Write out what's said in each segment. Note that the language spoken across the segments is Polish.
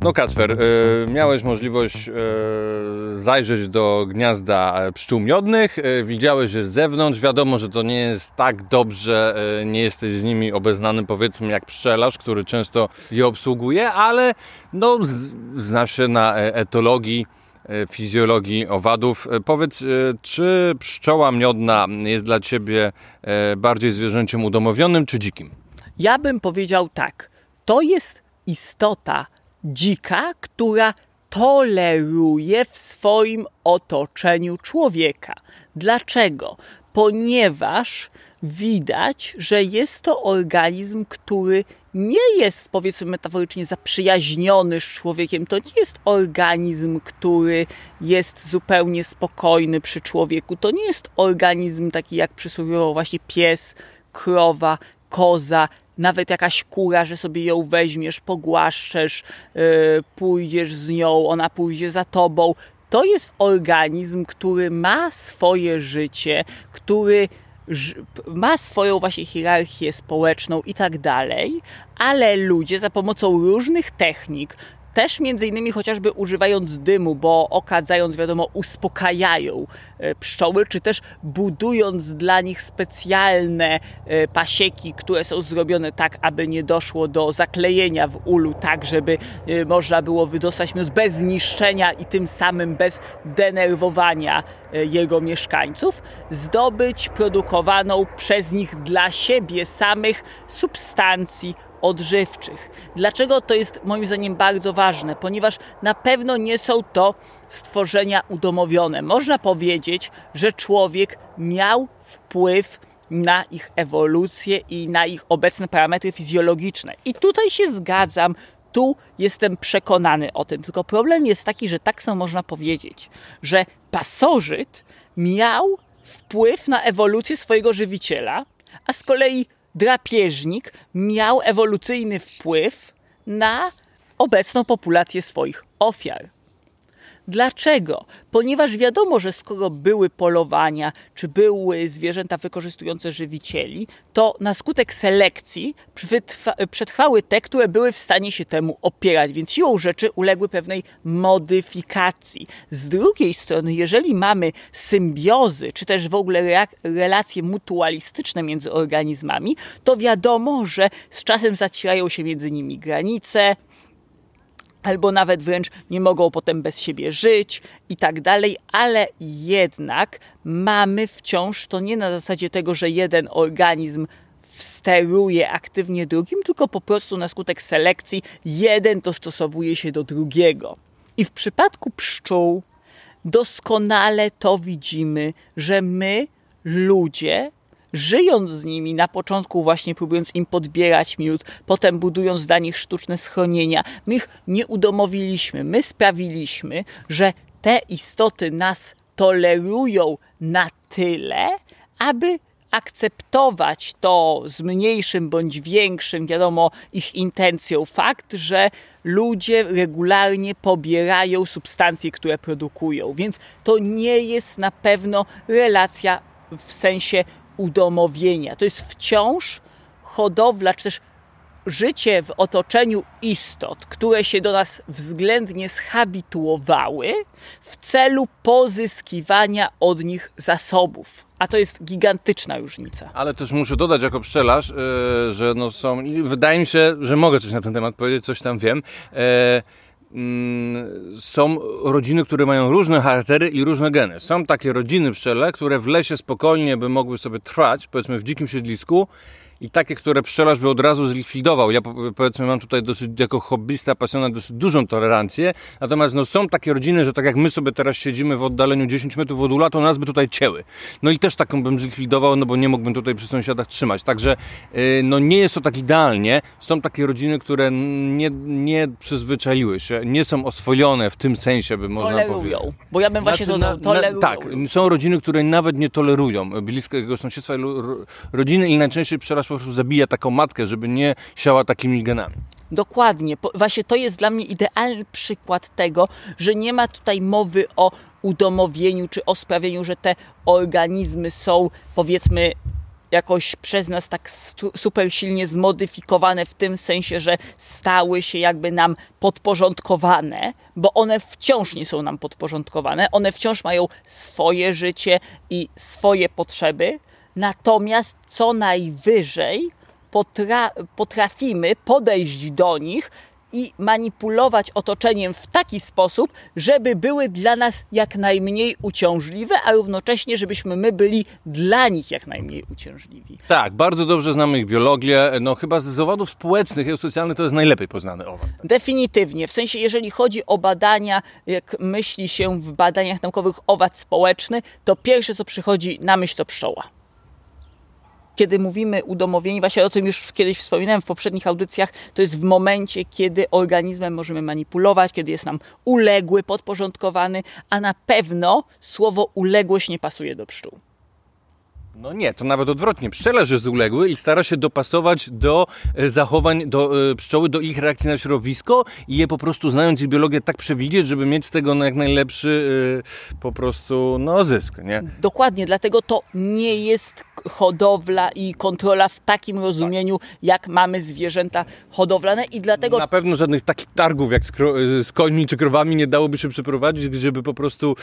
No Kacper, y, miałeś możliwość y, zajrzeć do gniazda pszczół miodnych, widziałeś je z zewnątrz, wiadomo, że to nie jest tak dobrze, nie jesteś z nimi obeznany powiedzmy jak pszczelarz, który często je obsługuje, ale no, znasz się na e, etologii, fizjologii owadów. Powiedz, czy pszczoła miodna jest dla Ciebie bardziej zwierzęciem udomowionym czy dzikim? Ja bym powiedział tak, to jest istota dzika, która toleruje w swoim otoczeniu człowieka. Dlaczego? Ponieważ widać, że jest to organizm, który nie jest, powiedzmy metaforycznie, zaprzyjaźniony z człowiekiem. To nie jest organizm, który jest zupełnie spokojny przy człowieku. To nie jest organizm taki, jak przysłowiowo właśnie pies, krowa, koza, nawet jakaś kura, że sobie ją weźmiesz, pogłaszczesz, yy, pójdziesz z nią, ona pójdzie za tobą. To jest organizm, który ma swoje życie, który ma swoją właśnie hierarchię społeczną i tak dalej, ale ludzie za pomocą różnych technik, też między innymi chociażby używając dymu, bo okadzając, wiadomo, uspokajają e, pszczoły, czy też budując dla nich specjalne e, pasieki, które są zrobione tak, aby nie doszło do zaklejenia w ulu, tak żeby e, można było wydostać miód bez niszczenia i tym samym bez denerwowania jego mieszkańców, zdobyć produkowaną przez nich dla siebie samych substancji odżywczych. Dlaczego to jest moim zdaniem bardzo ważne? Ponieważ na pewno nie są to stworzenia udomowione. Można powiedzieć, że człowiek miał wpływ na ich ewolucję i na ich obecne parametry fizjologiczne. I tutaj się zgadzam, tu jestem przekonany o tym. Tylko problem jest taki, że tak samo można powiedzieć, że pasożyt miał wpływ na ewolucję swojego żywiciela, a z kolei drapieżnik miał ewolucyjny wpływ na obecną populację swoich ofiar. Dlaczego? Ponieważ wiadomo, że skoro były polowania, czy były zwierzęta wykorzystujące żywicieli, to na skutek selekcji przetrwały te, które były w stanie się temu opierać, więc siłą rzeczy uległy pewnej modyfikacji. Z drugiej strony, jeżeli mamy symbiozy, czy też w ogóle relacje mutualistyczne między organizmami, to wiadomo, że z czasem zacierają się między nimi granice, albo nawet wręcz nie mogą potem bez siebie żyć i tak dalej, ale jednak mamy wciąż to nie na zasadzie tego, że jeden organizm steruje aktywnie drugim, tylko po prostu na skutek selekcji jeden dostosowuje się do drugiego. I w przypadku pszczół doskonale to widzimy, że my, ludzie, żyjąc z nimi, na początku właśnie próbując im podbierać miód, potem budując dla nich sztuczne schronienia, my ich nie udomowiliśmy. My sprawiliśmy, że te istoty nas tolerują na tyle, aby akceptować to z mniejszym bądź większym, wiadomo, ich intencją fakt, że ludzie regularnie pobierają substancje, które produkują. Więc to nie jest na pewno relacja w sensie udomowienia. To jest wciąż hodowla, czy też życie w otoczeniu istot, które się do nas względnie zhabituowały w celu pozyskiwania od nich zasobów. A to jest gigantyczna różnica. Ale też muszę dodać jako pszczelarz, yy, że no są, wydaje mi się, że mogę coś na ten temat powiedzieć, coś tam wiem. Yy, są rodziny, które mają różne charaktery i różne geny. Są takie rodziny pszczele, które w lesie spokojnie by mogły sobie trwać, powiedzmy w dzikim siedlisku, i takie, które pszczelarz by od razu zlikwidował. Ja powiedzmy mam tutaj dosyć jako hobbysta, pasjonat dosyć dużą tolerancję, natomiast no, są takie rodziny, że tak jak my sobie teraz siedzimy w oddaleniu 10 metrów od ula, to nas by tutaj cięły. No i też taką bym zlikwidował, no bo nie mógłbym tutaj przy sąsiadach trzymać. Także yy, no nie jest to tak idealnie. Są takie rodziny, które nie, nie przyzwyczaiły się, nie są oswojone w tym sensie, by można tolerują. powiedzieć. Bo ja bym właśnie znaczy, to tolerują. tak, są rodziny, które nawet nie tolerują bliskiego sąsiedztwa. Rodziny i najczęściej pszczelarz po prostu zabija taką matkę, żeby nie siała takimi genami. Dokładnie. Właśnie to jest dla mnie idealny przykład tego, że nie ma tutaj mowy o udomowieniu czy o sprawieniu, że te organizmy są powiedzmy jakoś przez nas tak super silnie zmodyfikowane w tym sensie, że stały się jakby nam podporządkowane, bo one wciąż nie są nam podporządkowane, one wciąż mają swoje życie i swoje potrzeby, natomiast co najwyżej potra potrafimy podejść do nich i manipulować otoczeniem w taki sposób, żeby były dla nas jak najmniej uciążliwe, a równocześnie, żebyśmy my byli dla nich jak najmniej uciążliwi. Tak, bardzo dobrze znamy ich biologię. No chyba z owodów społecznych i socjalnych to jest najlepiej poznany owad. Definitywnie. W sensie, jeżeli chodzi o badania, jak myśli się w badaniach naukowych owad społeczny, to pierwsze, co przychodzi na myśl, to pszczoła kiedy mówimy udomowieni, właśnie o tym już kiedyś wspominałem w poprzednich audycjach, to jest w momencie, kiedy organizmem możemy manipulować, kiedy jest nam uległy, podporządkowany, a na pewno słowo uległość nie pasuje do pszczół. No nie, to nawet odwrotnie. Pszczelarz jest uległy i stara się dopasować do e, zachowań do e, pszczoły, do ich reakcji na środowisko i je po prostu znając ich biologię tak przewidzieć, żeby mieć z tego jak najlepszy e, po prostu no, zysk, nie? Dokładnie, dlatego to nie jest hodowla i kontrola w takim rozumieniu, tak. jak mamy zwierzęta hodowlane i dlatego... Na pewno żadnych takich targów jak z, z końmi czy krowami nie dałoby się przeprowadzić, żeby po prostu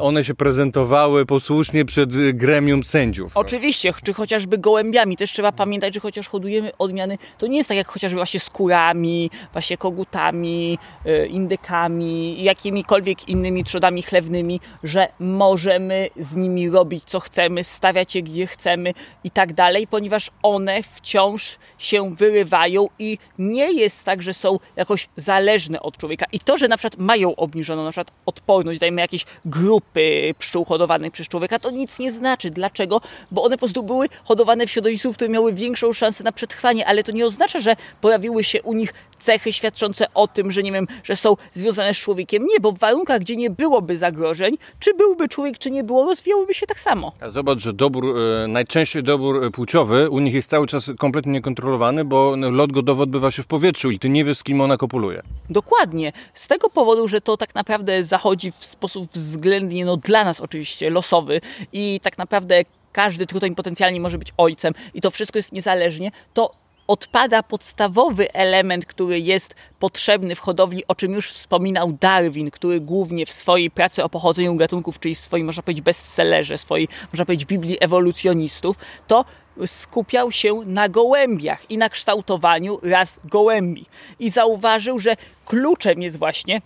one się prezentowały posłusznie przed gremium sędziów. Oczywiście, czy chociażby gołębiami. Też trzeba pamiętać, że chociaż hodujemy odmiany, to nie jest tak jak chociażby właśnie skórami, właśnie kogutami, e, indykami, jakimikolwiek innymi trzodami chlewnymi, że możemy z nimi robić co chcemy, stawiać je gdzie chcemy i tak dalej, ponieważ one wciąż się wyrywają i nie jest tak, że są jakoś zależne od człowieka. I to, że na przykład mają obniżoną na przykład odporność, dajmy jakieś grupy pszczół hodowanych przez człowieka, to nic nie znaczy. Dlaczego? Bo one po prostu były hodowane w środowisku, które miały większą szansę na przetrwanie, ale to nie oznacza, że pojawiły się u nich cechy świadczące o tym, że nie wiem, że są związane z człowiekiem. Nie, bo w warunkach, gdzie nie byłoby zagrożeń, czy byłby człowiek, czy nie było, rozwijałyby się tak samo. A zobacz, że dobór, e, najczęściej dobór e, płciowy u nich jest cały czas kompletnie niekontrolowany, bo lot godowy odbywa się w powietrzu i ty nie wiesz, z kim ona kopuluje. Dokładnie. Z tego powodu, że to tak naprawdę zachodzi w sposób względnie, no dla nas oczywiście, losowy i tak naprawdę każdy tutaj potencjalnie może być ojcem i to wszystko jest niezależnie, to odpada podstawowy element, który jest potrzebny w hodowli, o czym już wspominał Darwin, który głównie w swojej pracy o pochodzeniu gatunków, czyli w swoim, można powiedzieć, bestsellerze, swojej, można powiedzieć, Biblii ewolucjonistów, to skupiał się na gołębiach i na kształtowaniu raz gołębi. I zauważył, że kluczem jest właśnie,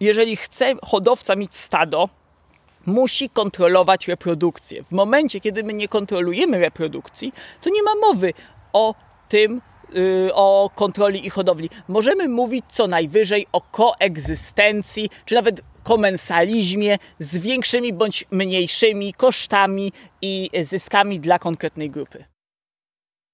jeżeli chce hodowca mieć stado, musi kontrolować reprodukcję. W momencie, kiedy my nie kontrolujemy reprodukcji, to nie ma mowy o tym, y, o kontroli i hodowli. Możemy mówić co najwyżej o koegzystencji, czy nawet komensalizmie z większymi bądź mniejszymi kosztami i zyskami dla konkretnej grupy.